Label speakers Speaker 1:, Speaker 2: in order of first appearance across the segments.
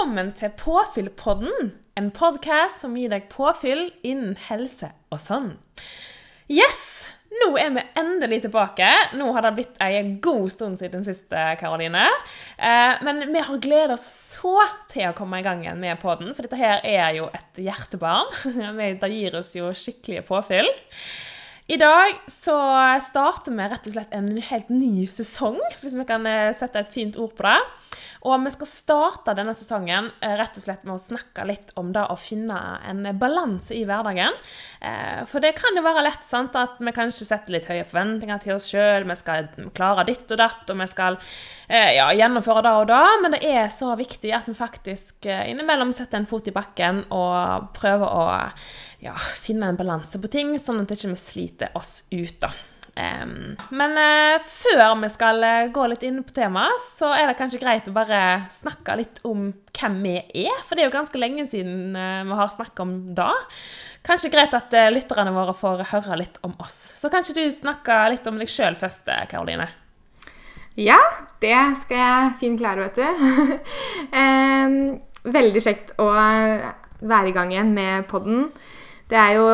Speaker 1: Velkommen til Påfyllpodden, en podkast som gir deg påfyll innen helse og sånn. Yes! Nå er vi endelig tilbake. Nå har det blitt en god stund siden sist, Karoline. Eh, men vi har gledet oss så til å komme i gang igjen med podden, for dette her er jo et hjertebarn. Det gir oss jo skikkelige påfyll. I dag så starter vi rett og slett en helt ny sesong, hvis vi kan eh, sette et fint ord på det. Og vi skal starte denne sesongen eh, rett og slett med å snakke litt om det å finne en balanse i hverdagen. Eh, for det kan jo være lett sant, at vi kanskje setter litt høye forventninger til oss sjøl. Vi skal klare ditt og datt, og vi skal eh, ja, gjennomføre det og det. Men det er så viktig at vi faktisk innimellom setter en fot i bakken og prøver å ja, finne en balanse på ting, sånn at vi ikke sliter oss ut. da. Um, men uh, før vi skal uh, gå litt inn på temaet, så er det kanskje greit å bare snakke litt om hvem vi er. For det er jo ganske lenge siden uh, vi har snakket om det. Kanskje greit at lytterne våre får høre litt om oss. Så kanskje du snakker litt om deg sjøl først, Karoline?
Speaker 2: Ja, det skal jeg fint klare, vet du. um, veldig kjekt å være i gang igjen med podden. Det er jo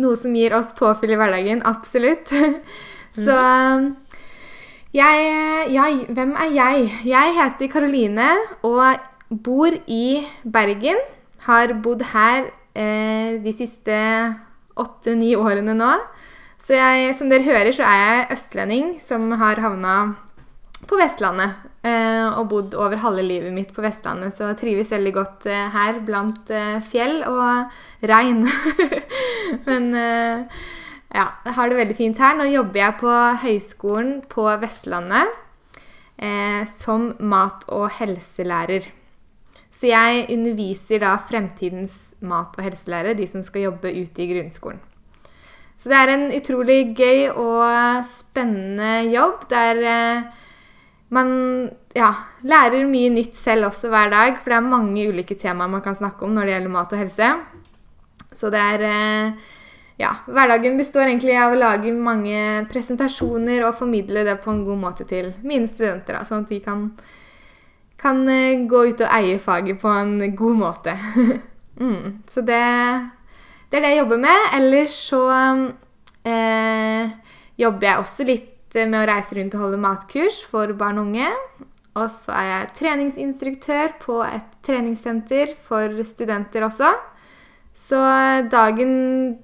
Speaker 2: noe som gir oss påfyll i hverdagen. Absolutt. Så jeg, jeg, Hvem er jeg? Jeg heter Karoline og bor i Bergen. Har bodd her eh, de siste åtte-ni årene nå. Så jeg, som dere hører, så er jeg østlending som har havna på Vestlandet. Eh, og bodd over halve livet mitt på Vestlandet, så trives veldig godt eh, her blant eh, fjell og regn. Men ja, jeg har det veldig fint her. Nå jobber jeg på høyskolen på Vestlandet som mat- og helselærer. Så jeg underviser da fremtidens mat- og helselærere, de som skal jobbe ute i grunnskolen. Så det er en utrolig gøy og spennende jobb der man ja, lærer mye nytt selv også hver dag, for det er mange ulike temaer man kan snakke om når det gjelder mat og helse. Så det er eh, Ja, hverdagen består egentlig av å lage mange presentasjoner og formidle det på en god måte til mine studenter, sånn at de kan, kan eh, gå ut og eie faget på en god måte. mm, så det, det, er det jeg jobber med. Ellers så eh, jobber jeg også litt med å reise rundt og holde matkurs for barn og unge. Og så er jeg treningsinstruktør på et treningssenter for studenter også. Så dagen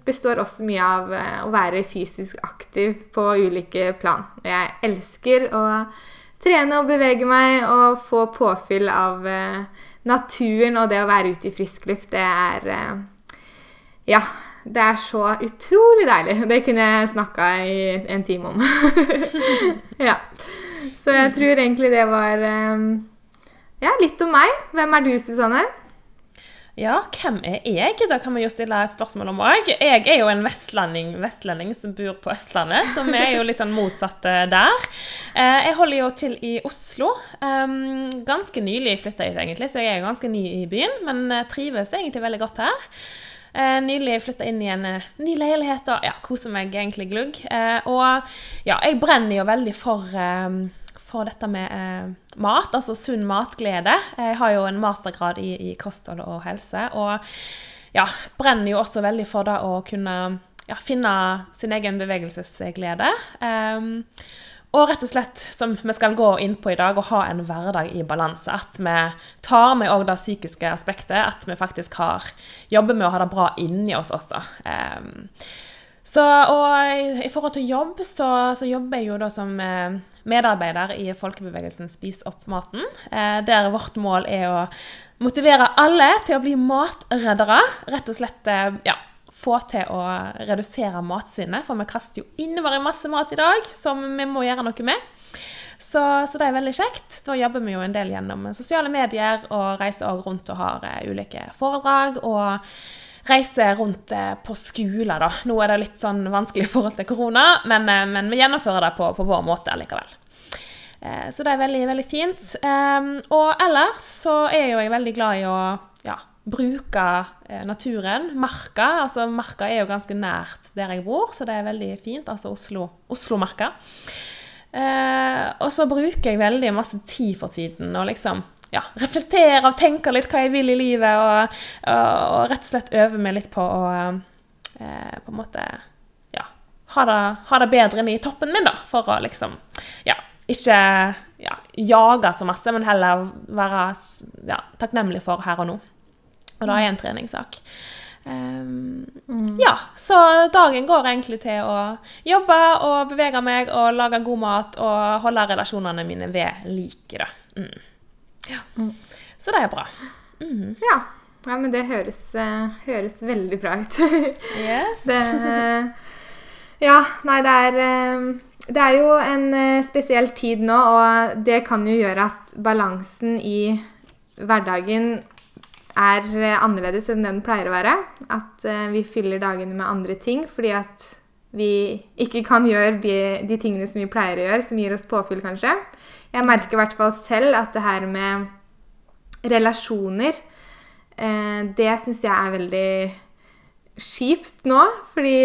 Speaker 2: består også mye av eh, å være fysisk aktiv på ulike plan. Jeg elsker å trene og bevege meg og få påfyll av eh, naturen og det å være ute i frisk luft. Det er eh, Ja, det er så utrolig deilig. Det kunne jeg snakka i en time om. ja. Så jeg tror egentlig det var um, ja, litt om meg. Hvem er du, Susanne?
Speaker 1: Ja, hvem er jeg? Da kan vi jo stille et spørsmål om òg. Jeg er jo en vestlending, vestlending, som bor på Østlandet, så vi er jo litt sånn motsatte der. Eh, jeg holder jo til i Oslo. Ganske nylig flytta jeg ut, egentlig, så jeg er ganske ny i byen, men trives egentlig veldig godt her. Eh, nylig flytta inn i en eh, ny leilighet og ja, koser meg egentlig glugg. Eh, og ja, jeg brenner jo veldig for, eh, for dette med eh, mat, altså sunn matglede. Jeg har jo en mastergrad i, i kosthold og helse, og ja, brenner jo også veldig for det å kunne ja, finne sin egen bevegelsesglede. Um, og rett og slett, som vi skal gå inn på i dag, å ha en hverdag i balanse. At vi tar med òg det psykiske aspektet. At vi faktisk har, jobber med å ha det bra inni oss også. Um, så, og i, forhold til jobb, så, så, jobber jeg jo da som eh, medarbeider i folkebevegelsen Spis opp maten. Eh, der vårt mål er å motivere alle til å bli matreddere. Rett og slett eh, ja, få til å redusere matsvinnet. For vi kaster jo innmari masse mat i dag som vi må gjøre noe med. Så, så, det er veldig kjekt. Da jobber vi jo en del gjennom sosiale medier og reiser også rundt og har uh, ulike foredrag. og reiser rundt uh, på skoler, da. Nå er det litt sånn vanskelig i forhold til korona, men, uh, men vi gjennomfører det på, på vår måte likevel. Så det er veldig, veldig fint. Og ellers så er jo jeg veldig glad i å ja, bruke eh, naturen. Marka altså Marka er jo ganske nært der jeg bor, så det er veldig fint. Altså Oslo-marka. Oslo eh, og så bruker jeg veldig masse tid for tiden og liksom ja, reflektere og tenke litt hva jeg vil i livet, og, og, og rett og slett øve meg litt på å eh, på en måte ja, ha det, ha det bedre enn i toppen min, da, for å liksom ja, ikke ja, jage så masse, men heller være ja, takknemlig for her og nå. Og da er en treningssak. Um, mm. Ja, så dagen går egentlig til å jobbe og bevege meg og lage god mat og holde relasjonene mine ved like. Mm. Ja. Mm. Så det er bra.
Speaker 2: Mm. Ja. ja. men det høres, uh, høres veldig bra ut.
Speaker 1: yes.
Speaker 2: Det, uh, ja, nei, det er uh, det er jo en spesiell tid nå, og det kan jo gjøre at balansen i hverdagen er uh, annerledes enn den pleier å være. At uh, vi fyller dagene med andre ting fordi at vi ikke kan gjøre de, de, tingene som vi pleier å gjøre, som gir oss påfyll, kanskje. Jeg merker i hvert fall selv at det her med relasjoner, det syns jeg er veldig kjipt nå, fordi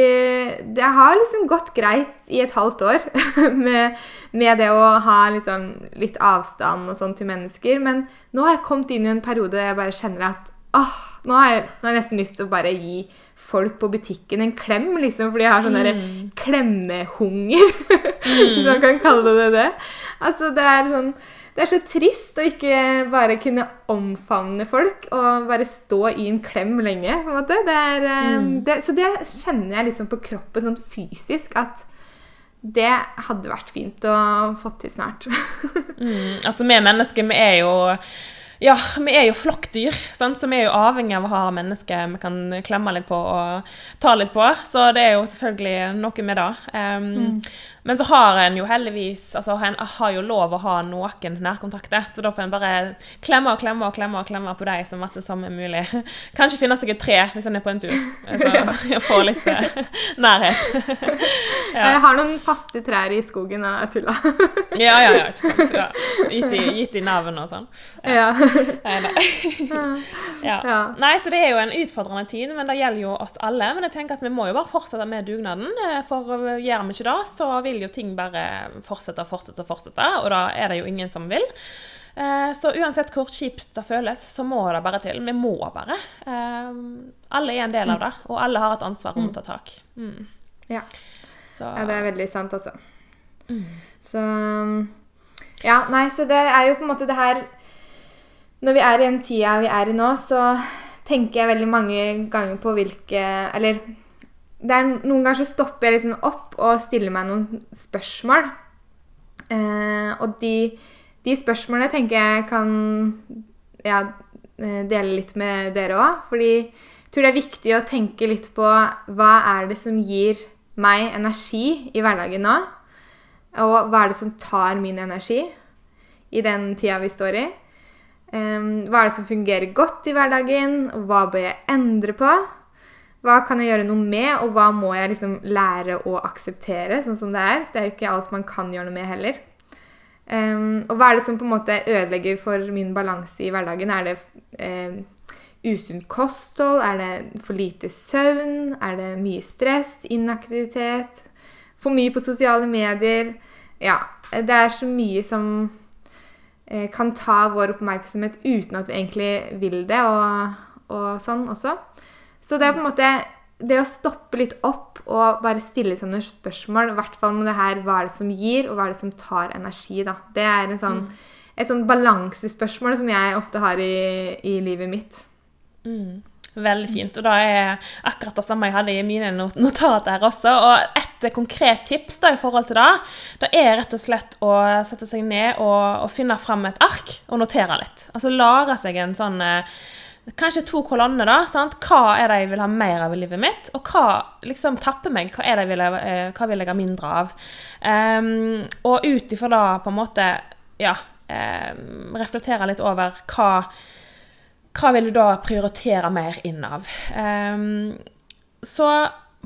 Speaker 2: det har liksom gått greit i et halvt år med, med det å ha liksom litt avstand og sånn til mennesker. Men nå har jeg kommet inn i en periode der jeg bare kjenner at åh, nå har, jeg, nå har jeg nesten lyst til å bare gi folk på butikken en klem, liksom, fordi jeg har sånn mm. klemmehunger, mm. hvis man kan kalle det det. Altså, det er sånn det er så trist å ikke bare kunne omfavne folk og bare stå i en klem lenge. på en måte. Det er, eh, mm. det, så det kjenner jeg liksom på kroppen sånn fysisk at det hadde vært fint å få til snart.
Speaker 1: mm. Altså, vi mennesker, vi er jo ja, vi er jo flokkdyr, sant? så vi er jo avhengig av å ha mennesker vi kan klemme litt på og ta litt på. Så det er jo selvfølgelig noe med det. Um, mm. Men så har en jo heldigvis altså En har jo lov å ha noen nærkontakter, så da får en bare klemme og klemme og klemme og klemme på dem så masse som er mulig. Kanskje finne seg et tre hvis en er på en tur, så få litt uh, nærhet.
Speaker 2: ja. Jeg har noen faste trær i skogen, jeg tulla.
Speaker 1: ja, ja, ja, ikke sant. Ja. Gitt, i, gitt i navn og sånn. Ja. ja. ja. Nei, så det er jo en utfordrende tid, men det gjelder jo oss alle. Men jeg tenker at vi må jo bare fortsette med dugnaden, eh, for gjør vi ikke det, så vil vil jo ting bare fortsette og fortsette og fortsette, og da er det jo ingen som vil. Eh, så uansett hvor kjipt det føles, så må det bare til. Vi må bare. Eh, alle er en del av det, og alle har et ansvar om å ta tak. Mm.
Speaker 2: Ja. ja. det er veldig sant, altså. Mm. Så Ja, nei, så det er jo på en måte det her Når vi er i den tida vi er i nå, så tenker jeg veldig mange ganger på hvilke Eller er, noen ganger så stopper jeg liksom opp og stiller meg noen spørsmål. Eh, og de, de, spørsmålene tenker jeg kan ja, eh, dele litt med dere òg. Fordi jeg tror det er viktig å tenke litt på hva er det som gir meg energi i hverdagen nå? Og hva er det som tar min energi i den tida vi står i? Eh, hva er det som fungerer godt i hverdagen, og hva bør jeg endre på? Hva kan jeg gjøre noe med, og hva må jeg liksom lære å akseptere sånn som det er? Det er jo ikke alt man kan gjøre noe med heller. Um, og hva er det som på en måte ødelegger for min balanse i hverdagen? Er det um, usunt kosthold? Er det for lite søvn? Er det mye stress? Inaktivitet? For mye på sosiale medier? Ja, det er så mye som uh, kan ta vår oppmerksomhet uten at vi egentlig vil det, og, og sånn også. Så det er på en måte det å stoppe litt opp og bare stille seg noen spørsmål, i hvert fall med det her hva er det som gir, og hva er det som tar energi, da. Det er sånn, mm. et sånn balansespørsmål som jeg ofte har i, i livet mitt.
Speaker 1: Mm. Veldig fint. Og da er akkurat det samme jeg hadde i mine notater her også. Og et konkret tips da i forhold til det, det er rett og slett å sette seg ned og, og finne fram et ark og notere litt. Altså lage seg en sånn eh, Kanskje to kolonner. da, sant? Hva er det jeg vil ha mer av i livet mitt? Og hva liksom tapper meg? Hva er det jeg vil, eh, hva vil jeg ha mindre av? Um, og ut ifra da på en måte ja, um, reflektere litt over hva hva vil du da prioritere mer inn av? Um, så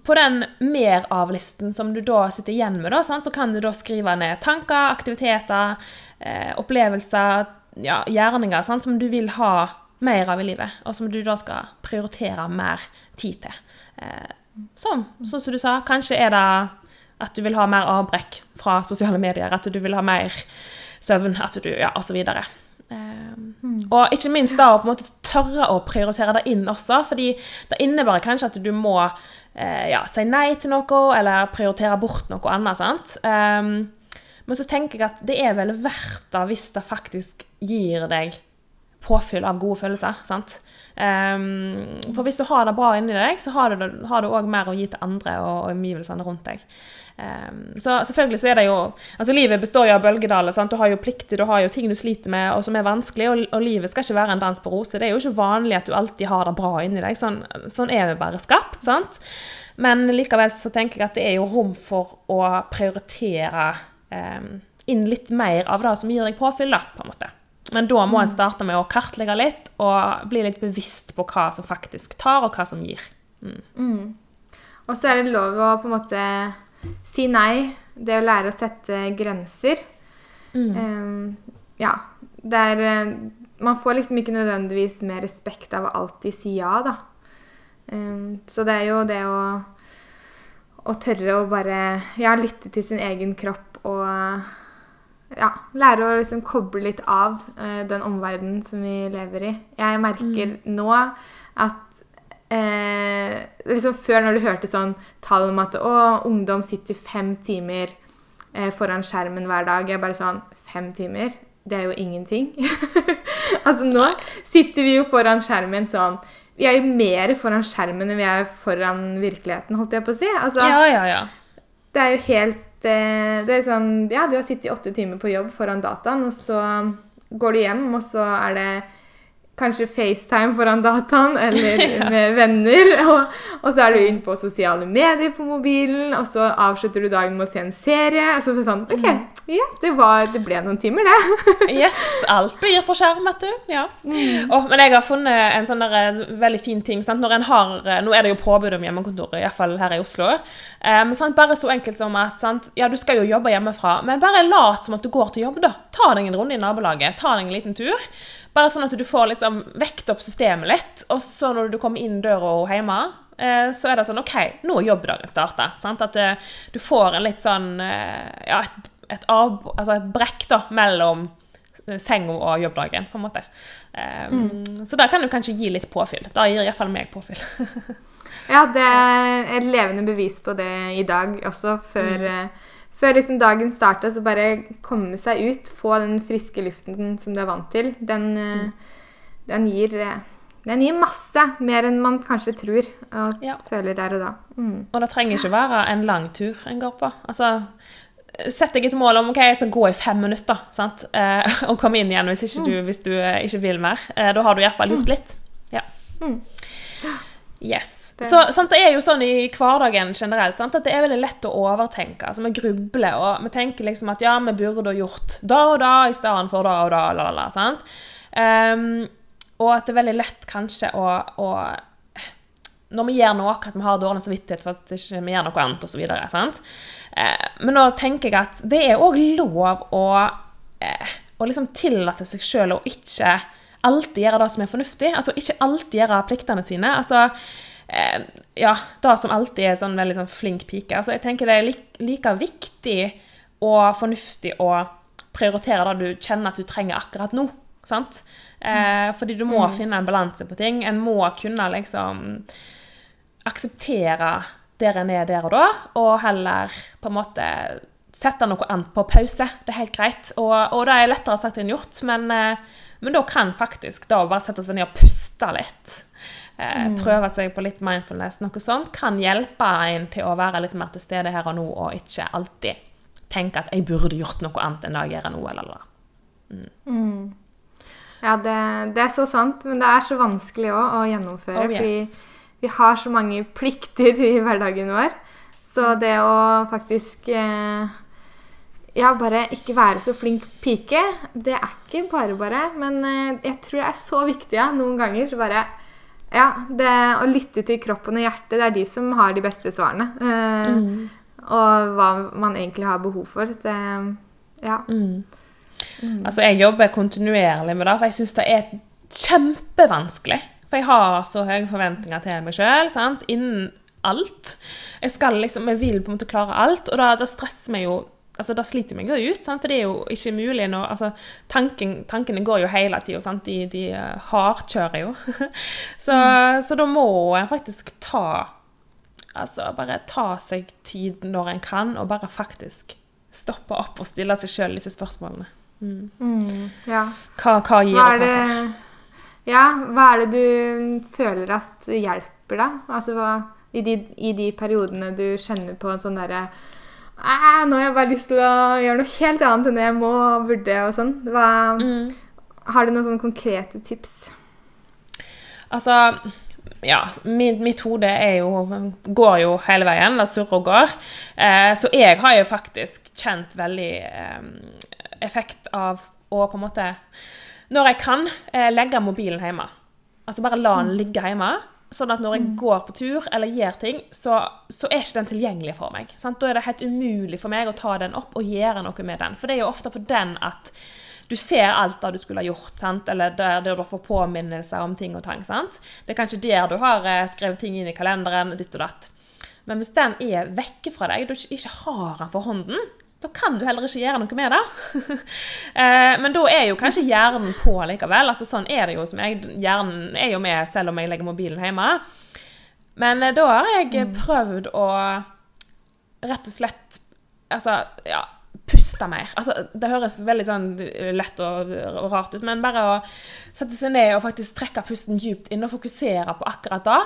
Speaker 1: på den mer-av-listen som du da sitter igjen med, da, sant, så kan du da skrive ned tanker, aktiviteter, eh, opplevelser, ja, gjerninger sant, som du vil ha mer av i livet, og som du da skal prioritere mer tid til. Eh, sånn, sånn som du sa, kanskje er det at du vil ha mer avbrekk fra sosiale medier, at du vil ha mer søvn, at du, ja, osv. Um, Og ikke minst da å på en måte tørre å prioritere det inn også, fordi det innebærer kanskje at du må eh, ja, si nei til noe, eller prioritere bort noe annet. sant? Um, men så tenker jeg at det er vel verdt det hvis det faktisk gir deg påfyll av gode følelser. sant? Um, for hvis du har det bra inni deg, så har du òg mer å gi til andre og, og omgivelsene rundt deg. Um, så selvfølgelig så er det jo altså Livet består jo av bølgedaler. sant? Du har jo plikter, du har jo ting du sliter med og som er vanskelig, og, og, livet skal ikke være en dans på roser. Det er jo ikke vanlig at du alltid har det bra inni deg. Sånn, sånn er vi bare skapt. sant? Men likevel så tenker jeg at det er jo rom for å prioritere um, inn litt mer av det som gir deg påfyll, da, på en måte. Men da må en mm. starte med å kartlegge litt og bli litt bevisst på hva som faktisk tar, og hva som gir. Mm.
Speaker 2: Mm. Og så er det lov å på en måte si nei. Det å lære å sette grenser. Um, ja. Det er eh, Man får liksom ikke nødvendigvis mer respekt av å alltid si ja, da. Um, så det er jo det å, å tørre å bare ja, lytte til sin egen kropp og ja, lære å liksom koble litt av uh, den omverdenen som vi lever i. Jeg merker mm. nå at uh, liksom Før, når du hørte sånn tall om at å, ungdom sitter fem timer uh, foran skjermen hver dag Jeg bare sånn Fem timer? Det er jo ingenting. altså, nå sitter vi jo foran skjermen sånn Vi er jo mer foran skjermen enn vi er foran virkeligheten, holdt jeg på å si. Altså,
Speaker 1: ja, ja, ja.
Speaker 2: Det er jo helt det, det er sånn Ja, du har sittet i åtte timer på jobb foran dataen, og så går du hjem, og så er det kanskje FaceTime foran dataen eller med venner. Og, og, så er du inne på sosiale medier på mobilen, og så avslutter du dagen med å se en serie. Og så er det sånn OK, mm. ja, det, var, det ble noen timer, det.
Speaker 1: yes. Alt blir på skjerm, vet du. Ja. Mm. Og, men jeg har funnet en sånn der, en veldig fin ting. Sant? Når en har, Nå er det jo påbud om hjemmekontor, iallfall her i Oslo. Um, sant? Bare så enkelt som at sant? ja, du skal jo jobbe hjemmefra, men bare lat som at du går til jobb, da. Ta deg en runde i nabolaget. Ta deg en liten tur. Bare sånn at du får liksom vekt opp systemet litt. Og så når du kommer inn døra og hjemme, eh, så er det sånn OK, nå er jobbdagen starta. At eh, du får en litt sånn eh, Ja, et, et, av, altså et brekk da, mellom senga og jobbdagen, på en måte. Mm. Så da kan du kanskje gi litt påfyll. Da gir iallfall meg påfyll.
Speaker 2: ja, det er et levende bevis på det i dag også, før mm før liksom dagen starta, så bare komme seg ut, få den friske luften som du er vant til, den, mm. den, gir, eh, den gir masse. Mer enn man kanskje tror og ja. føler der og da.
Speaker 1: Mm. Og det trenger ikke være en lang tur en går på. Altså, Sett deg et mål om ok, jeg skal gå i fem minutter sant? Eh, og komme inn igjen hvis, ikke du, mm. hvis du eh, ikke vil mer. Eh, da har du iallfall gjort mm. litt. Ja. Mm. Yes. Så, sant, Det er jo sånn i hverdagen generelt sant, at det er veldig lett å overtenke. altså Vi grubler og vi tenker liksom at ja, vi burde gjort da og da i stedet for da og da. La, la, sant? Um, og at det er veldig lett kanskje å, å Når vi gjør noe, at vi har dårlig samvittighet for at vi ikke gjør noe annet osv. Uh, men nå tenker jeg at det er òg lov å, uh, å liksom tillate seg sjøl å ikke alltid gjøre det som er fornuftig. Altså ikke alltid gjøre pliktene sine. altså eh, Ja, da som alltid er sånn veldig sånn flink pike. Altså, jeg tenker det er like, viktig og fornuftig å prioritere det du kjenner at du trenger akkurat nå. Sant? Eh, fordi du må mm. finne en balanse på ting. En må kunne liksom akseptere der en er der og da, og heller på en måte sette noe annet på pause. Det er helt greit. Og, og det er lettere sagt enn gjort, men, eh, men da kan faktisk da bare sette seg ned og puste litt eh, mm. prøve seg på litt mindfulness, noe sånt, kan hjelpe en til å være litt mer til stede her og nå, og ikke alltid tenke at 'jeg burde gjort noe annet enn det jeg gjør nå', eller eller.
Speaker 2: Mm. Mm. Ja, det, det, er så sant, men det er så vanskelig òg å gjennomføre. Oh, yes. Fordi vi har så mange plikter i hverdagen vår. Så mm. det å faktisk eh, ja, bare ikke være så flink pike, det er ikke bare bare. Men eh, jeg tror det er så viktig ja, noen ganger. så bare ja, det å lytte til kroppen og hjertet, det er de som har de beste svarene. Eh, mm. Og hva man egentlig har behov for. Det, ja. Mm.
Speaker 1: Mm. Altså, jeg jobber kontinuerlig med det, for jeg syns det er kjempevanskelig. For jeg har så høye forventninger til meg sjøl innen alt. Jeg skal liksom, jeg vil på en måte klare alt, og da, da stresser meg jo altså Da sliter meg jo ut, sant? for det er jo ikke mulig når altså, tanken, Tankene går jo hele tida, de, de uh, hardkjører jo. så, mm. så da må en faktisk ta Altså bare ta seg tid når en kan, og bare faktisk stoppe opp og stille seg sjøl disse spørsmålene.
Speaker 2: Mm. Mm, ja.
Speaker 1: hva, hva, gir hva det,
Speaker 2: Ja, hva er det du føler at hjelper deg? Altså hva, i, de, i de periodene du kjenner på en sånn derre nå har jeg bare lyst til å gjøre noe helt annet enn det jeg må og burde. og sånn. Mm. Har du noen sånne konkrete tips?
Speaker 1: Altså ja, mitt, mitt hode går jo hele veien, Det surrer og går. Eh, så jeg har jo faktisk kjent veldig eh, effekt av å på en måte Når jeg kan, eh, legge mobilen hjemme. Altså bare la den mm. ligge hjemme. Sånn at når jeg mm. går på tur eller gjør ting, så, så er ikke den tilgjengelig for meg. Sant? Da er det helt umulig for meg å ta den opp og gjøre noe med den. For det er jo ofte på den at du ser alt det du skulle ha gjort, sant? eller der, der du får påminnelser om ting og tang. Sant? Det er kanskje der du har eh, skrevet ting inn i kalenderen, ditt og datt. Men hvis den er vekke fra deg, du ikke har den for hånden, da kan du heller ikke gjøre noe med det. Eh, men da er jo kanskje hjernen på likevel. altså Sånn er det jo. som jeg, Hjernen er jo med selv om jeg legger mobilen hjemme. Men eh, da har jeg mm. prøvd å rett og slett Altså, ja puste mer. Altså, det høres veldig sånn lett og, og, rart ut, men bare å sette seg ned og faktisk trekke pusten dypt inn og fokusere på akkurat da,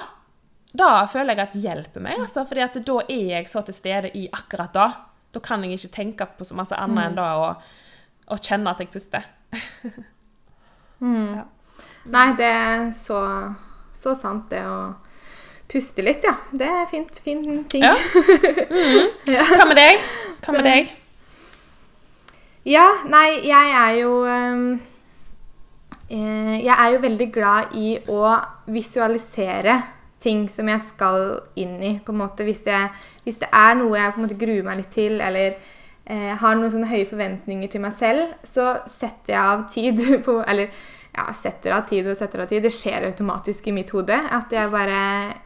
Speaker 1: da føler jeg at det hjelper meg. Altså, fordi at da er jeg så til stede i akkurat da. Da kan jeg ikke tenke på så masse annet mm. enn da å, kjenne at jeg puster.
Speaker 2: mm. ja. Nei, det er så, så sant, det å puste litt, ja. Det er fint. Fin ting. Ja.
Speaker 1: Mm. Hva med deg? Hva med deg?
Speaker 2: Ja, nei, jeg er jo um, Jeg er jo veldig glad i å visualisere ting som jeg skal inn i. på en måte. Hvis, jeg, hvis det er noe jeg på en måte gruer meg litt til, eller eh, har noen sånne høye forventninger til meg selv, så setter jeg av tid på Eller ja, setter av tid og setter av tid. Det skjer automatisk i mitt hode. At jeg bare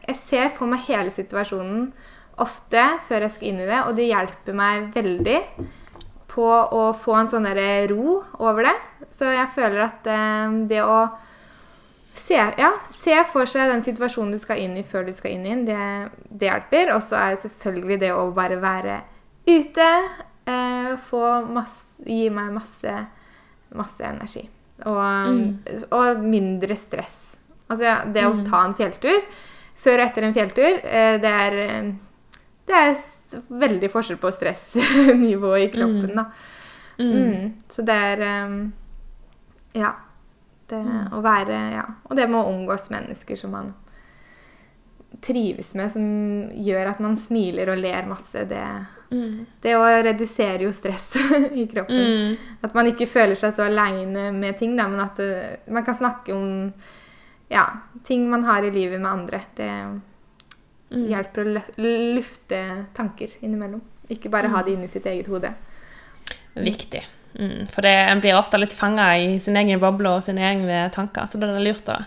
Speaker 2: Jeg ser for meg hele situasjonen ofte før jeg skal inn i det, og det hjelper meg veldig på å få en sånn ro over det. Så jeg føler at eh, det å se, ja, se, for seg den situasjonen du skal inn i før du skal inn i den, det, det hjelper. Og så er selvfølgelig det å bare være ute, eh, få masse, gi meg masse, masse energi. Og, mm. og, mindre stress. Altså det å mm. ta en fjelltur før og etter en fjelltur, eh, det er det er veldig forskjell på stressnivået i kroppen, da. Mm. Mm. Så det er um, Ja. Det mm. å være Ja. Og det med å omgås mennesker som man trives med, som gjør at man smiler og ler masse, det, mm. det å redusere jo stress i kroppen. Mm. At man ikke føler seg så aleine med ting, da, men at uh, man kan snakke om ja, ting man har i livet med andre. Det Mm. Hjelper å lufte tanker innimellom. Ikke bare ha det inni sitt eget hode.
Speaker 1: Viktig. Mm, for det, en blir ofte litt fanga i sin egen boble og sine egne tanker. Så det er lurt å,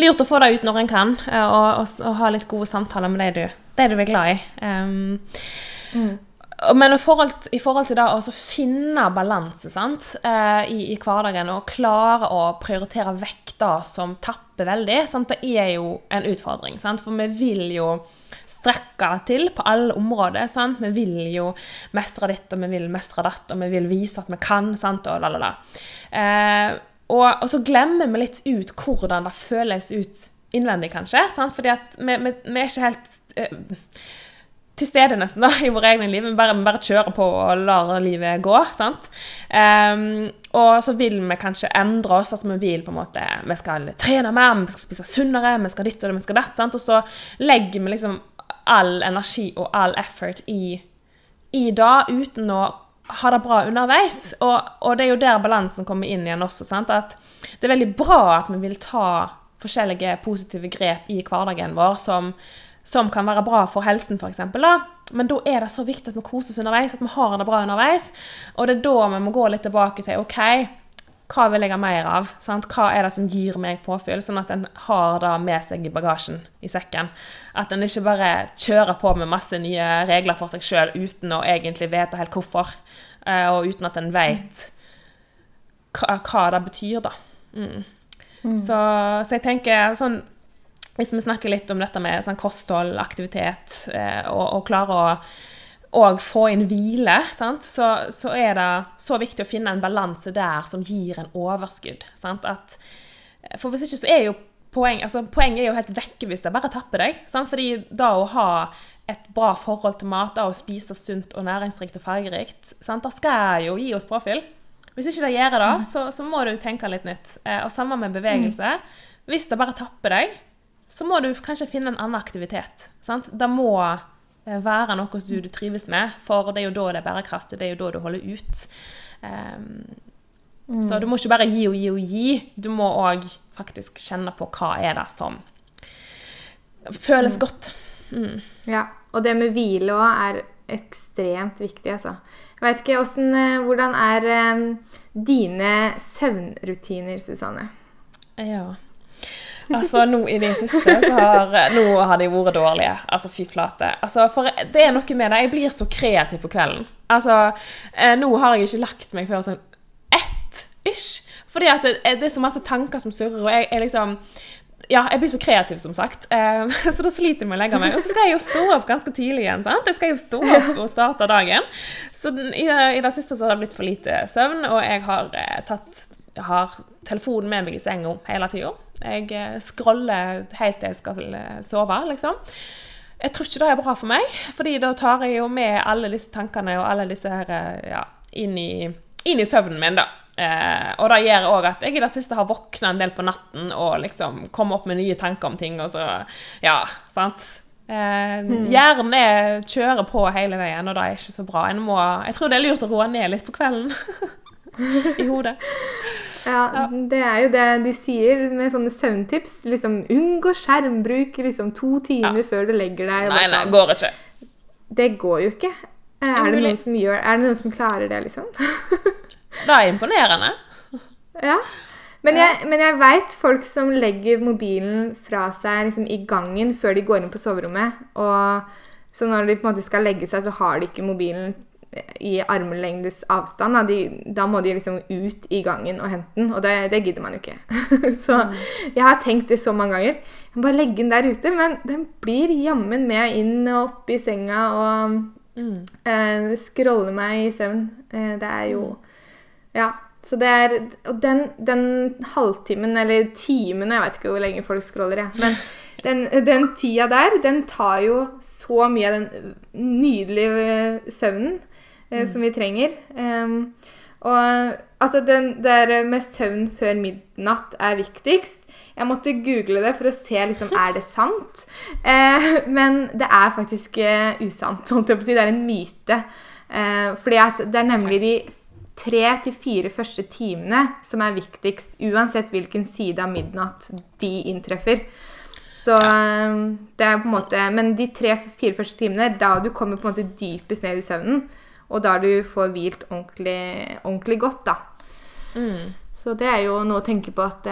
Speaker 1: lurt å få det ut når en kan, eh, og, og, og, ha litt gode samtaler med de du, de du er glad i. Um, mm. Men i forhold, i forhold, til det å finne balanse uh, i, i, hverdagen og klare å prioritere vekk det som tapper veldig, sant? det er jo en utfordring. Sant? For vi vil jo strekke til på alle områder. Sant? Vi vil jo mestre ditt, og vi vil mestre datt, og vi vil vise at vi kan. Sant? Og, eh, og, og, så glemmer vi litt ut hvordan det føles ut innvendig, kanskje. Sant? Fordi at vi, vi, vi er ikke helt eh, til stede nesten da, i våre egne liv. Vi bare, vi bare kjører på og lar livet gå. sant? Um, og så vil vi kanskje endre oss. altså Vi vil på en måte, vi skal trene mer, vi skal spise sunnere, vi skal ditt og det, vi skal datt. sant? Og så legger vi liksom all energi og all effort i, i det, uten å ha det bra underveis. Og, og, det er jo der balansen kommer inn igjen også. Sant? At det er veldig bra at vi vil ta forskjellige positive grep i hverdagen vår som, som kan være bra for helsen, f.eks. Men da er det så viktig at vi koser oss underveis, at vi har det bra underveis. Og det er da vi må gå litt tilbake til OK, hva vil jeg ha mer av? Sant? Hva er det som gir meg påfyll? Sånn at en har det med seg i bagasjen, i sekken. At en ikke bare kjører på med masse nye regler for seg sjøl uten å egentlig vite helt hvorfor. eh, og uten at en vet hva, hva det betyr, da. Mm. Så, så jeg tenker sånn Hvis vi snakker litt om dette med sånn kosthold, aktivitet, eh, og, og klare å og få inn hvile, sant? Så, så er det så viktig å finne en balanse der som gir en overskudd. Sant? At, for hvis ikke så er jo poeng, altså Poenget er jo helt vekke hvis det bare tapper deg. Sant? Fordi da å ha et bra forhold til mat, da å spise sunt og næringsrikt og fargerikt, sant? da skal jo gi oss påfyll. Hvis ikke det gjør det, så, så må du tenke litt nytt. Eh, og samme med bevegelse. Hvis det bare tapper deg, så må du kanskje finne en annen aktivitet. Sant? Det må være noe som du trives med, for det er jo da det er bærekraftig, det er jo da du holder ut. Um, Så du må ikke bare gi og gi og gi, du må òg faktisk kjenne på hva er det som føles godt. Mm.
Speaker 2: Ja, og det med hvile òg er ekstremt viktig, altså. Jeg vet ikke hvordan, eh, hvordan er um, dine søvnrutiner, Susanne?
Speaker 1: Ja. Altså, nå i det siste så har Nå har de vært dårlige. Altså, fy flate. Altså, for det er noe med det. Jeg blir så kreativ på kvelden. Altså, eh, nå har jeg ikke lagt meg før sånn ett ish. Fordi at det, det er så masse tanker som surrer, og jeg er liksom ja, jeg blir så kreativ, som sagt. Eh, så da sliter jeg med å legge meg. Og så skal jeg jo stå opp ganske tidlig igjen. sant? Jeg skal jo stå opp og starte dagen. Så i, det, siste så har det blitt for lite søvn, og jeg har eh, tatt har telefonen med meg i senga hele tida. Jeg eh, scroller helt til jeg skal eh, sove, liksom. Jeg tror ikke det er bra for meg, fordi da tar jeg jo med alle disse tankene og alle disse her, eh, ja, inn i, inn i søvnen min, da. Eh, og det gjør òg at jeg i det siste har våkna en del på natten og liksom kommet opp med nye tanker om ting, og så Ja, sant. Eh, Hjernen er, kjører på hele veien, og det er ikke så bra. En må, jeg tror det er lurt å roe ned litt på kvelden. I hodet.
Speaker 2: Ja, det er jo det de sier med sånne søvntips. Liksom unngå skjermbruk liksom to timer før du legger deg.
Speaker 1: Nei, nei,
Speaker 2: sånn.
Speaker 1: går ikke.
Speaker 2: Det går jo ikke. Er det, noen som gjør, er det noen som klarer det, liksom?
Speaker 1: Det er imponerende.
Speaker 2: ja. Men jeg, men jeg veit folk som legger mobilen fra seg liksom, i gangen før de går inn på soverommet. Og så når de på en måte skal legge seg, så har de ikke mobilen i armlengdes avstand. Da, de, da må de liksom ut i gangen og hente den, og det, det gidder man jo ikke. så jeg har tenkt det så mange ganger. Jeg må bare legge den der ute, men den blir jammen med inn og opp i senga og eh, scroller meg i søvn. Eh, det er jo Ja. Så det er Og den, den halvtimen, eller timen Jeg vet ikke hvor lenge folk scroller, jeg. Men den, den tida der, den tar jo så mye av den nydelige eh, søvnen eh, som vi trenger. Um, og altså, den der med søvn før midnatt er viktigst. Jeg måtte google det for å se liksom, er det sant. Eh, men det er faktisk eh, usant. Sånn til å si. Det er en myte. Eh, fordi at det er nemlig de tre til fire første timene som er viktigst, uansett hvilken side av midnatt de inntreffer. Så ja. det er på en måte Men de tre-fire første timene, da du kommer på en måte dypest ned i søvnen, og da du får hvilt ordentlig, ordentlig godt, da.
Speaker 1: Mm.
Speaker 2: Så det er jo noe å tenke på at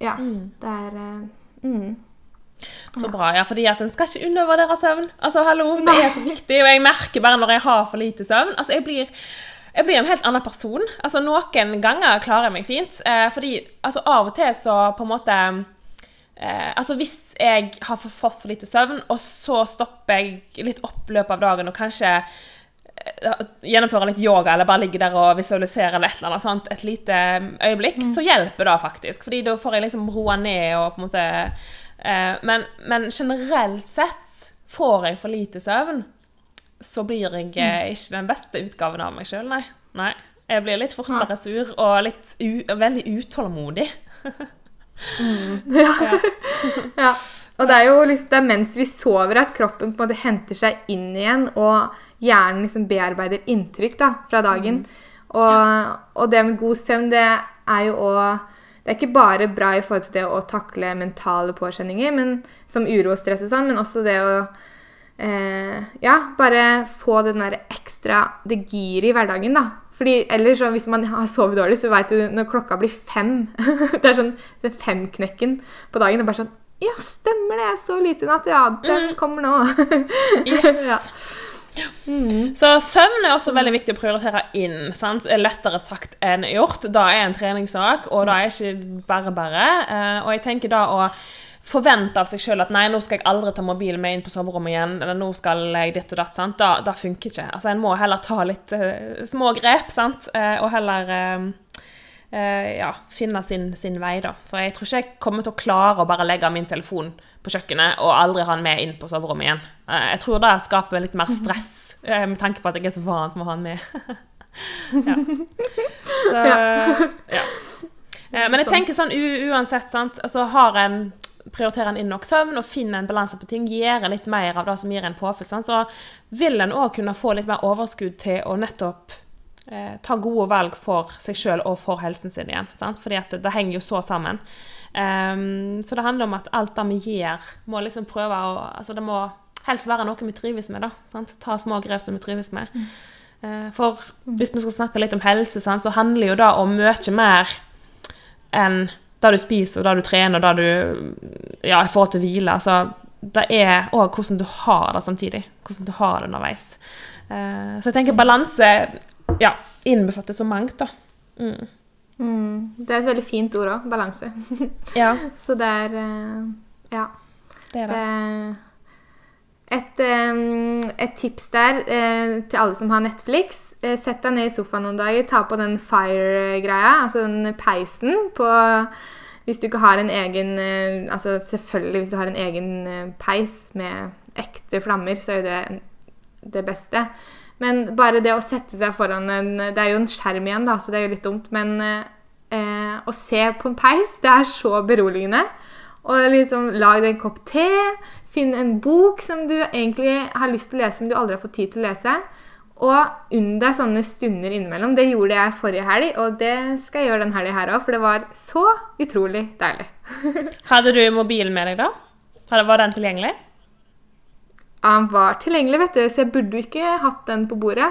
Speaker 2: Ja, mm. det er eh, mm.
Speaker 1: Så bra. ja, fordi at En skal ikke undervurdere søvn. Altså, hallo, Det er så viktig. Og jeg merker bare når jeg har for lite søvn altså, jeg blir jeg blir en helt annen person. Altså, Noen ganger klarer jeg meg fint. Eh, fordi altså, av og til så på en måte eh, Altså Hvis jeg har fått for lite søvn, og så stopper jeg litt opp løpet av dagen og kanskje gjennomfører litt yoga eller bare ligge der og visualisere eller et eller annet sånt et lite øyeblikk, så hjelper det faktisk. Fordi da får jeg liksom roa ned og på en måte eh, men, men generelt sett får jeg for lite søvn, så blir jeg eh, ikke den beste utgaven av meg sjøl, nei. nei. Jeg blir litt fortere sur og litt veldig utålmodig.
Speaker 2: Ja. Og det er jo liksom, det er mens vi sover at kroppen på en måte henter seg inn igjen, og hjernen liksom bearbeider inntrykk da, fra dagen. Og, og det med god søvn, det er jo òg Det er ikke bare bra i forhold til det å takle mentale påkjenninger, men, som uro og stress og sånn, men også det å eh, Ja, bare få den der ekstra Det giret i hverdagen, da. Fordi ellers, så, hvis man har sovet dårlig, så vet du når klokka blir fem Det er sånn den femknekken på dagen. Det er bare sånn Ja, stemmer det! Jeg så lite i natt. Ja, den kommer nå.
Speaker 1: Yes.
Speaker 2: ja. Mm.
Speaker 1: Så søvn er også veldig viktig å prioritere inn. sant? Er lettere sagt enn gjort. Da er en treningssak, og da er ikke bare bare. Eh, og jeg tenker da å forvente av seg sjøl at nei, nå skal jeg aldri ta mobilen med inn på soverommet igjen, eller nå skal jeg ditt og datt, sant? Da, da funker ikke. Altså, En må heller ta litt uh, små grep, sant? Eh, og heller eh, ja, finne sin, sin vei, da. For jeg tror ikke jeg kommer til å klare å bare legge min telefon på kjøkkenet og aldri ha den med inn på soverommet igjen. Eh, jeg tror det skaper litt mer stress, eh, med tanke på at jeg er så vant med å ha den med. ja. Så ja. Eh, Men jeg tenker sånn u uansett, sant. Altså har en prioriterer en inn nok søvn og finner en balanse på ting, gjør litt mer av det som gir en påfyll, så vil en òg kunne få litt mer overskudd til å nettopp eh, ta gode valg for seg sjøl og for helsen sin igjen. Sant? Fordi at det henger jo så sammen. Um, så det handler om at alt det vi gjør, må liksom prøve å Altså det må helst være noe vi trives med, da. Sant? Ta små grep som vi trives med. Uh, for hvis vi skal snakke litt om helse, sant, så handler jo det om mye mer enn det du spiser, og det du trener, og det du Ja, forhold til hvile. Altså, det er òg hvordan du har det samtidig. Hvordan du har det underveis. Uh, så jeg tenker balanse ja, innbefatter så mangt, da. Mm.
Speaker 2: Mm. Det er et veldig fint ord òg. Balanse.
Speaker 1: Ja,
Speaker 2: Så det er eh, Ja.
Speaker 1: det er det.
Speaker 2: Det, et, eh, et tips der eh, til alle som har Netflix. eh, Sett deg ned i sofaen noen dager, ta på den fire-greia, altså den peisen på Hvis du ikke har en egen eh, Altså selvfølgelig, hvis du har en egen eh, peis med ekte flammer, så er jo det det beste. Men bare det å sette seg foran en Det er jo en skjerm igjen, da, så det er jo litt dumt. Men eh, å se på en peis, det er så beroligende. Og liksom lag deg en kopp te. Finn en bok som du egentlig har lyst til å lese, men du aldri har fått tid til å lese. Og unn deg sånne stunder innimellom. Det gjorde jeg forrige helg, og det skal jeg gjøre den helga her òg, for det var så utrolig deilig.
Speaker 1: Hadde du mobilen med deg da? Var den tilgjengelig?
Speaker 2: Han var tilgjengelig, vet du, så jeg burde jo ikke hatt den på bordet.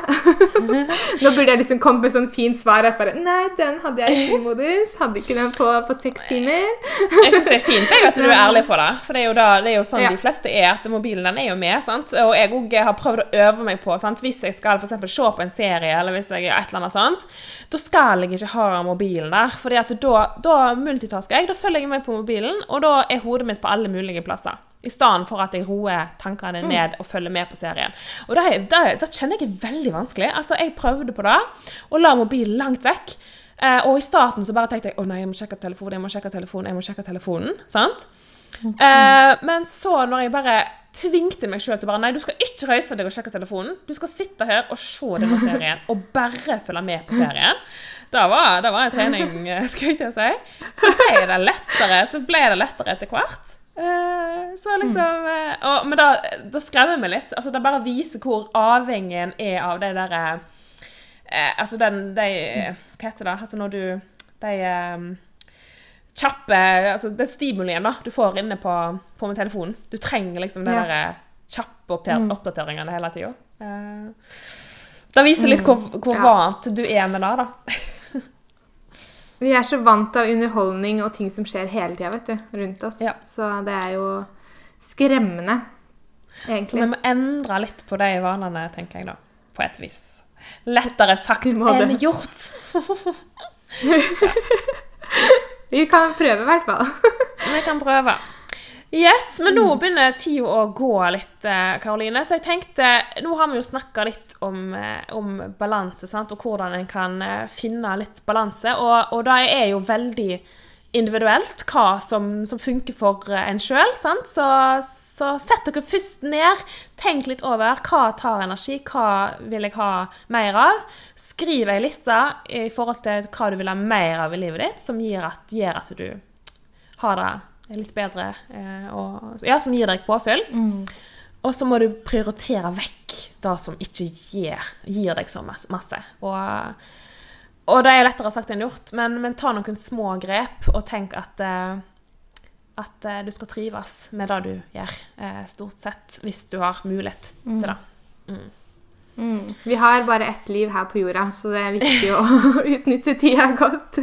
Speaker 2: Nå burde jeg liksom kommet med sånn fint svar. Jeg bare, Nei, den hadde jeg i modus. Hadde ikke den på, på seks timer.
Speaker 1: Jeg syns det er fint jeg, at du er ærlig på det. For det er jo, da, det er jo sånn
Speaker 2: Ja.
Speaker 1: de fleste er, at mobilen den er jo med. sant? Og jeg òg har prøvd å øve meg på sant? Hvis jeg skal for eksempel se på en serie, eller hvis jeg gjør et eller annet sånt, da skal jeg ikke ha mobilen der. at da, da multitasker jeg. Da følger jeg med på mobilen, og da er hodet mitt på alle mulige plasser. I stedet for at jeg roer tankene ned og følger med på serien. Og det, det, det kjenner jeg er veldig vanskelig. Altså, Jeg prøvde på det, og la mobilen langt vekk. Eh, og i starten så bare tenkte jeg å nei, jeg må sjekke telefonen, jeg må sjekke telefonen, jeg må sjekke telefonen. sant? Eh, men så når jeg bare tvingte meg sjøl til bare nei, du skal ikke reise deg og sjekke telefonen. Du skal sitte her og se denne serien og bare følge med på serien. Det var, det var en trening, eh, skal jeg til å si. Så ble det lettere så ble det lettere etter hvert. Eh, så liksom eh, og, Men da, da skremmer meg litt. Altså, det bare viser hvor avhengig en er av det derre eh, Altså den de, Hva heter det? Altså når du De eh, kjappe altså Den stimulien da, du får inne på, på med telefonen. Du trenger liksom de
Speaker 2: Ja.
Speaker 1: derre kjappe oppdater oppdateringene hele tida. Eh, det viser litt hvor, hvor
Speaker 2: Ja.
Speaker 1: vant du er med det, da.
Speaker 2: Vi er så vant av underholdning og ting som skjer hele tida vet du, rundt oss.
Speaker 1: Ja.
Speaker 2: Så det er jo skremmende, egentlig.
Speaker 1: Så vi må endre litt på de vanene, tenker jeg da. På et vis. Lettere sagt enn gjort.
Speaker 2: Vi kan prøve, i hvert fall.
Speaker 1: Vi kan prøve. Yes, men nå begynner tida å gå litt, eh, Karoline. Så jeg tenkte Nå har vi jo snakka litt om, eh, om balanse, sant, og hvordan en kan eh, finne litt balanse. Og, og det er jo veldig individuelt hva som, som funker for en sjøl. Så, så sett dere først ned. Tenk litt over hva tar energi, hva vil jeg ha mer av. Skriv ei liste i forhold til hva du vil ha mer av i livet ditt, som gir at, gjør at du har det litt bedre, eh, og, ja, som gir deg påfyll. Og så må du prioritere vekk det som ikke gir, gir deg så masse. Og, og det er lettere sagt enn gjort, men, men ta noen små grep, og tenk at, eh, at eh, du skal trives med det du gjør, eh, stort sett, hvis du har mulighet til det.
Speaker 2: Mm. Vi har bare ett liv her på jorda, så det er viktig å utnytte tida godt.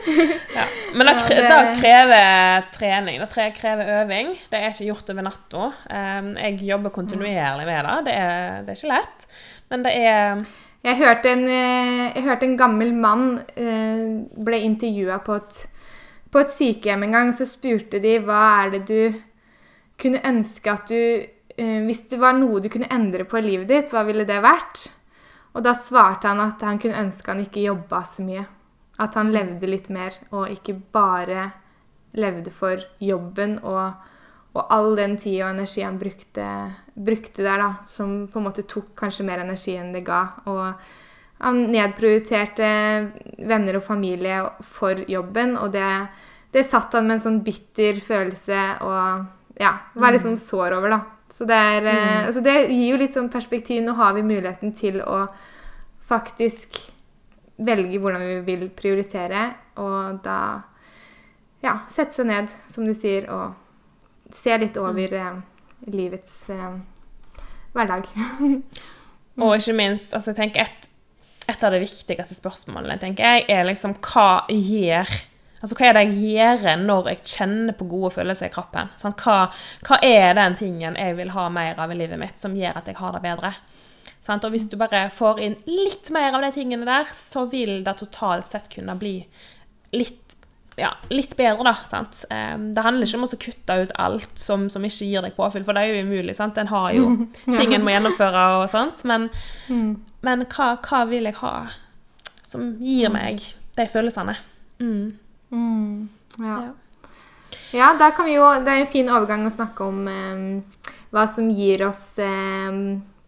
Speaker 1: ja. Men det,
Speaker 2: kre det-
Speaker 1: krever trening. Det krever øving. Det er ikke gjort over natta. Um, jeg jobber kontinuerlig med det. Det er, det er ikke lett. Men det er
Speaker 2: Jeg hørte en, eh, jeg hørte en gammel mann eh, ble intervjua på, på et sykehjem en gang. Så spurte de hva er det du kunne ønske at du Hvis det var noe du kunne endre på i livet ditt, hva ville det vært? Og da svarte han at han kunne ønske han ikke jobba så mye. At han levde litt mer, og ikke bare levde for jobben og, og all den tid og energi han brukte, brukte der, da, som på en måte tok kanskje mer energi enn det ga. Og han nedprioriterte venner og familie for jobben, og det, det satt han med en sånn bitter følelse og ja, var liksom sår over, da. Så det, er, mm. altså det gir jo litt sånn perspektiv. Nå har vi muligheten til å faktisk velge hvordan vi vil prioritere, og da ja, sette seg ned, som du sier, og se litt over mm. livets eh, hverdag.
Speaker 1: Og ikke minst, altså jeg tenker et, et av de viktigste spørsmålene tenker jeg, er liksom hva gjør Altså, Hva er det jeg gjør når jeg kjenner på gode følelser i kroppen? Sånn, Hva, hva er den tingen jeg vil ha mer av i livet mitt, som gjør at jeg har det bedre? Sånn, Og Hvis du bare får inn litt mer av de tingene der, så vil det totalt sett kunne bli litt, ja, litt bedre, da. Sant? Um, det handler ikke om å kutte ut alt som, som ikke gir deg påfyll, for det er jo umulig. sant? En har jo ting en må gjennomføre og sånt. Men, men hva, hva vil jeg ha som gir meg de følelsene? Mm.
Speaker 2: Mm, ja.
Speaker 1: Ja.
Speaker 2: ja, da kan vi jo Det er en fin overgang å snakke om eh, hva som gir oss eh,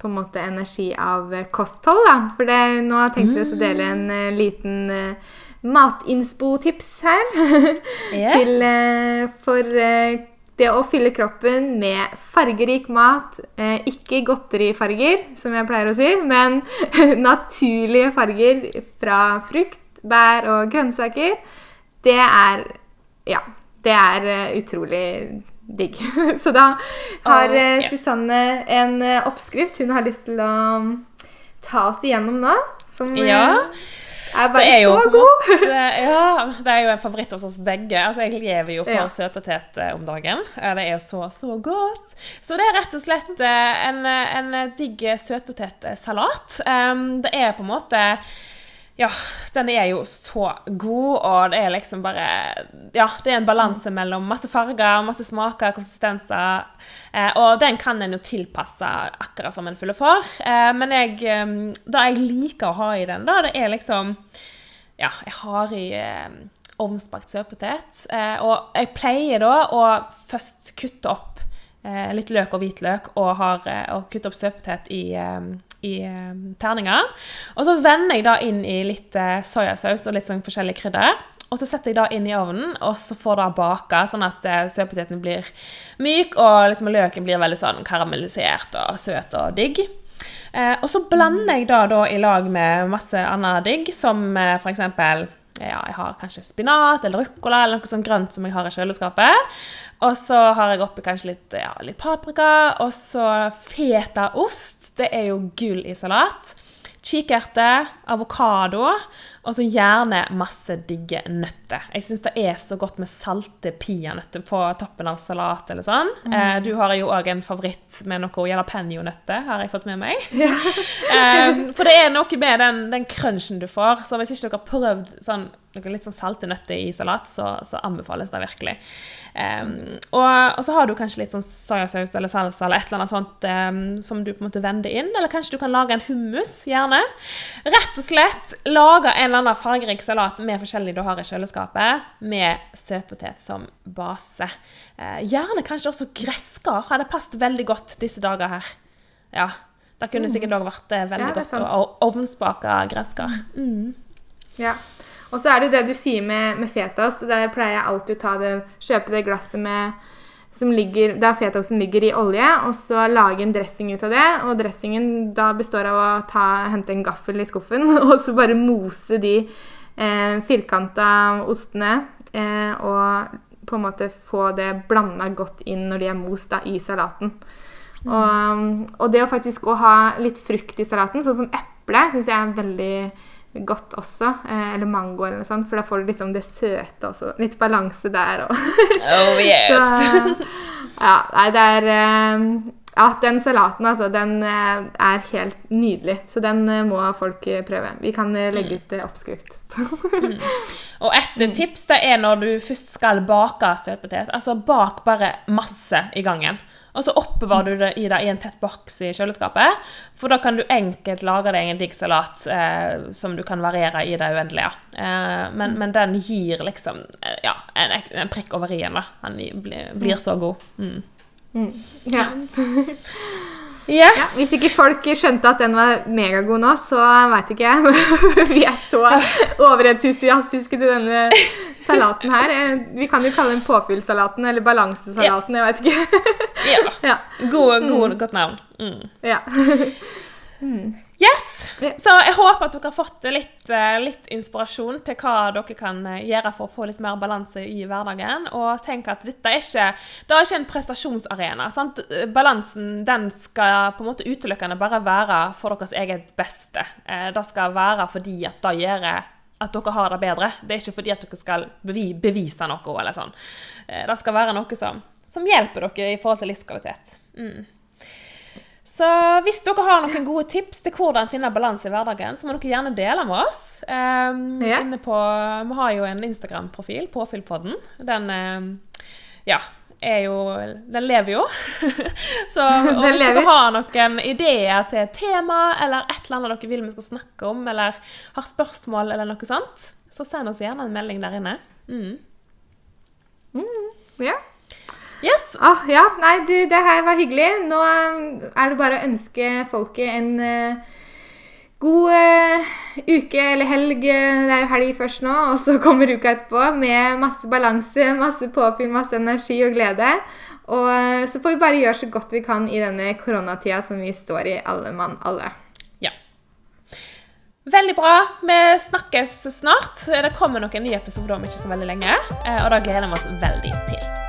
Speaker 2: på en måte energi av eh, kosthold, da. For det, nå tenkte vi oss å dele en eh, liten eh, matinspo-tips her.
Speaker 1: Yes.
Speaker 2: Til, eh, for eh, det å fylle kroppen med fargerik mat. Eh, ikke godterifarger, som jeg pleier å si, men naturlige farger fra frukt, bær og grønnsaker. Det er Ja. Det er eh, utrolig digg. Så da har oh,
Speaker 1: yeah.
Speaker 2: Susanne en eh, oppskrift hun har lyst til å mm, ta oss igjennom nå. Som eh,
Speaker 1: Ja.
Speaker 2: er bare
Speaker 1: er
Speaker 2: så god.
Speaker 1: måte- Ja, det er jo en favoritt hos oss begge. Altså, Jeg lever jo for
Speaker 2: Ja.
Speaker 1: søtpotet eh, om dagen. Eh, Det er jo så, så godt. Så det er rett og slett eh, en, eh, en digg søtpotetsalat. Um, Det er på en måte ja, den er jo så god, og det er liksom bare Ja, det er en balanse mellom masse farger, masse smaker, konsistenser. Eh, og den kan en jo tilpasse akkurat som en fyller for. Eh, men jeg, eh, det jeg liker å ha i den, da, det er liksom Ja, jeg har i eh, ovnsbakt søtpotet. Eh, og jeg pleier da å først kutte opp eh, litt løk og hvitløk og, har, eh, og kutte opp søtpotet i, eh, i terninger. Og så vender jeg da inn i litt eh, soyasaus og litt sånn forskjellige krydder. Og så setter jeg da inn i ovnen, og så får det baka, sånn at eh, søtpoteten blir myk, og liksom løken blir veldig sånn karamellisert og søt og digg. Eh, og så blander jeg da, da i lag med masse annet digg, som eh, eksempel ja, jeg har kanskje spinat eller ruccola eller noe sånt grønt som jeg har i kjøleskapet. Og så har jeg oppi kanskje litt, ja, litt paprika, og så fetaost. Det er jo gull i salat. Kikerte, avokado, og så gjerne masse digge nøtter. Jeg syns det er så godt med salte peanøtter på toppen av salat eller sånn. Eh, du har jo òg en favoritt med noe jalapeño-nøtter, har jeg fått med meg. Eh, for det er noe med den, den crunchen du får. Så hvis ikke dere har prøvd sånn, noen litt sånn salte nøtter i salat, så, så anbefales det virkelig. Um, og, og så har du kanskje litt sånn soyasaus eller salsa eller et eller annet sånt um, som du på en måte vender inn. Eller kanskje du kan lage en hummus, gjerne. Rett og slett lage en eller annen fargerik salat med forskjellig du har i kjøleskapet, med søtpotet som base. Eh, gjerne kanskje også gresskar. Hadde passet veldig godt disse dager her. Ja. Det kunne sikkert òg vært eh, veldig
Speaker 2: Ja,
Speaker 1: godt å ovnsbake gresskar. Mm.
Speaker 2: Ja. Og så er det jo det du sier med, med fetaost. Der pleier jeg alltid å ta det, kjøpe det glasset med ligger, der fetaosten ligger i olje, og så lage en dressing ut av det. Og dressingen da består av å ta, hente en gaffel i skuffen og så bare mose de eh, firkanta ostene. Eh, og på en måte få det blanda godt inn når de er most da, i salaten. Og, og det å faktisk å ha litt frukt i salaten, sånn som eple, syns jeg er veldig godt også. Eh, eller mango eller noe sånt, for da får du liksom det søte også. Litt balanse der òg.
Speaker 1: Oh yes.
Speaker 2: Så ja, nei, det er eh, Ja, den salaten, altså, den eh, er helt nydelig. Så den må folk prøve. Vi kan legge ut eh, oppskrift.
Speaker 1: Og et tips det er når du først skal bake søtpotet. Altså bak bare masse i gangen. Og så oppbevarer du det i, det i en tett boks i kjøleskapet. For da kan du enkelt lage deg en digg salat eh, som du kan variere i det uendelige. Eh, men, men den gir liksom eh, ja, en, en prikk over i-en. da. Den blir, blir så god. Mm.
Speaker 2: Ja.
Speaker 1: Yes!
Speaker 2: Ja, hvis ikke folk skjønte at den var megagod nå, så veit ikke jeg. Vi er så overentusiastiske til denne salaten her. Vi kan jo kalle den påfyllsalaten eller balansesalaten. Jeg veit ikke.
Speaker 1: Ja.
Speaker 2: Ja.
Speaker 1: God, god, Godt navn. Mm.
Speaker 2: ja.
Speaker 1: Yes! Så jeg håper at dere har fått litt, eh, litt inspirasjon til hva dere kan eh, gjøre for å få litt mer balanse i hverdagen. Og tenk at dette er ikke, det er ikke en prestasjonsarena. Sant? Balansen den skal på en måte utelukkende bare være for deres eget beste. Eh, Det skal være fordi at det gjør at dere har det bedre. Det er ikke fordi at dere skal bevise noe. eller sånn. Det skal være noe som, som hjelper dere i forhold til livskvalitet. Mm. Så hvis dere har noen gode tips til hvordan finne balanse i hverdagen, så må dere gjerne dele med oss. Um,
Speaker 2: Ja.
Speaker 1: inne på, vi har jo en Instagram-profil, Påfyllpodden. Den um, ja, er jo Den lever jo. så hvis
Speaker 2: lever.
Speaker 1: dere har noen ideer til et tema, eller et eller annet dere vil vi skal snakke om, eller har spørsmål eller noe sånt, så send oss gjerne en melding der inne. Mm.
Speaker 2: ja.
Speaker 1: Yes!
Speaker 2: Åh, ja. Nei, du, det her var hyggelig. Nå eh, er det bare å ønske folket en uh, god uh, uke eller helg. Det er jo helg først nå, og så kommer uka etterpå med masse balanse, masse påfyll, masse energi og glede. Og uh, så får vi bare gjøre så godt vi kan i denne koronatida som vi står i, alle mann alle.
Speaker 1: Ja. Veldig bra. Vi snakkes snart. Det kommer noen nye episoder om ikke så veldig lenge, og da gleder vi oss veldig til.